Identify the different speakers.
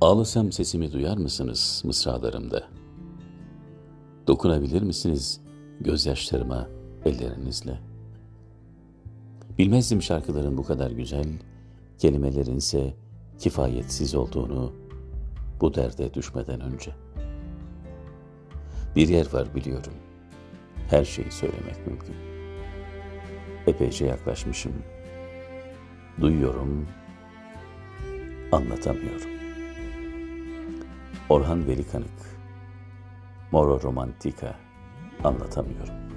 Speaker 1: Ağlasam sesimi duyar mısınız mısralarımda? Dokunabilir misiniz gözyaşlarıma ellerinizle? Bilmezdim şarkıların bu kadar güzel, kelimelerin ise kifayetsiz olduğunu bu derde düşmeden önce. Bir yer var biliyorum. Her şeyi söylemek mümkün. Epeyce yaklaşmışım. Duyuyorum, anlatamıyorum. Orhan Veli Kanık Moro Romantika anlatamıyorum.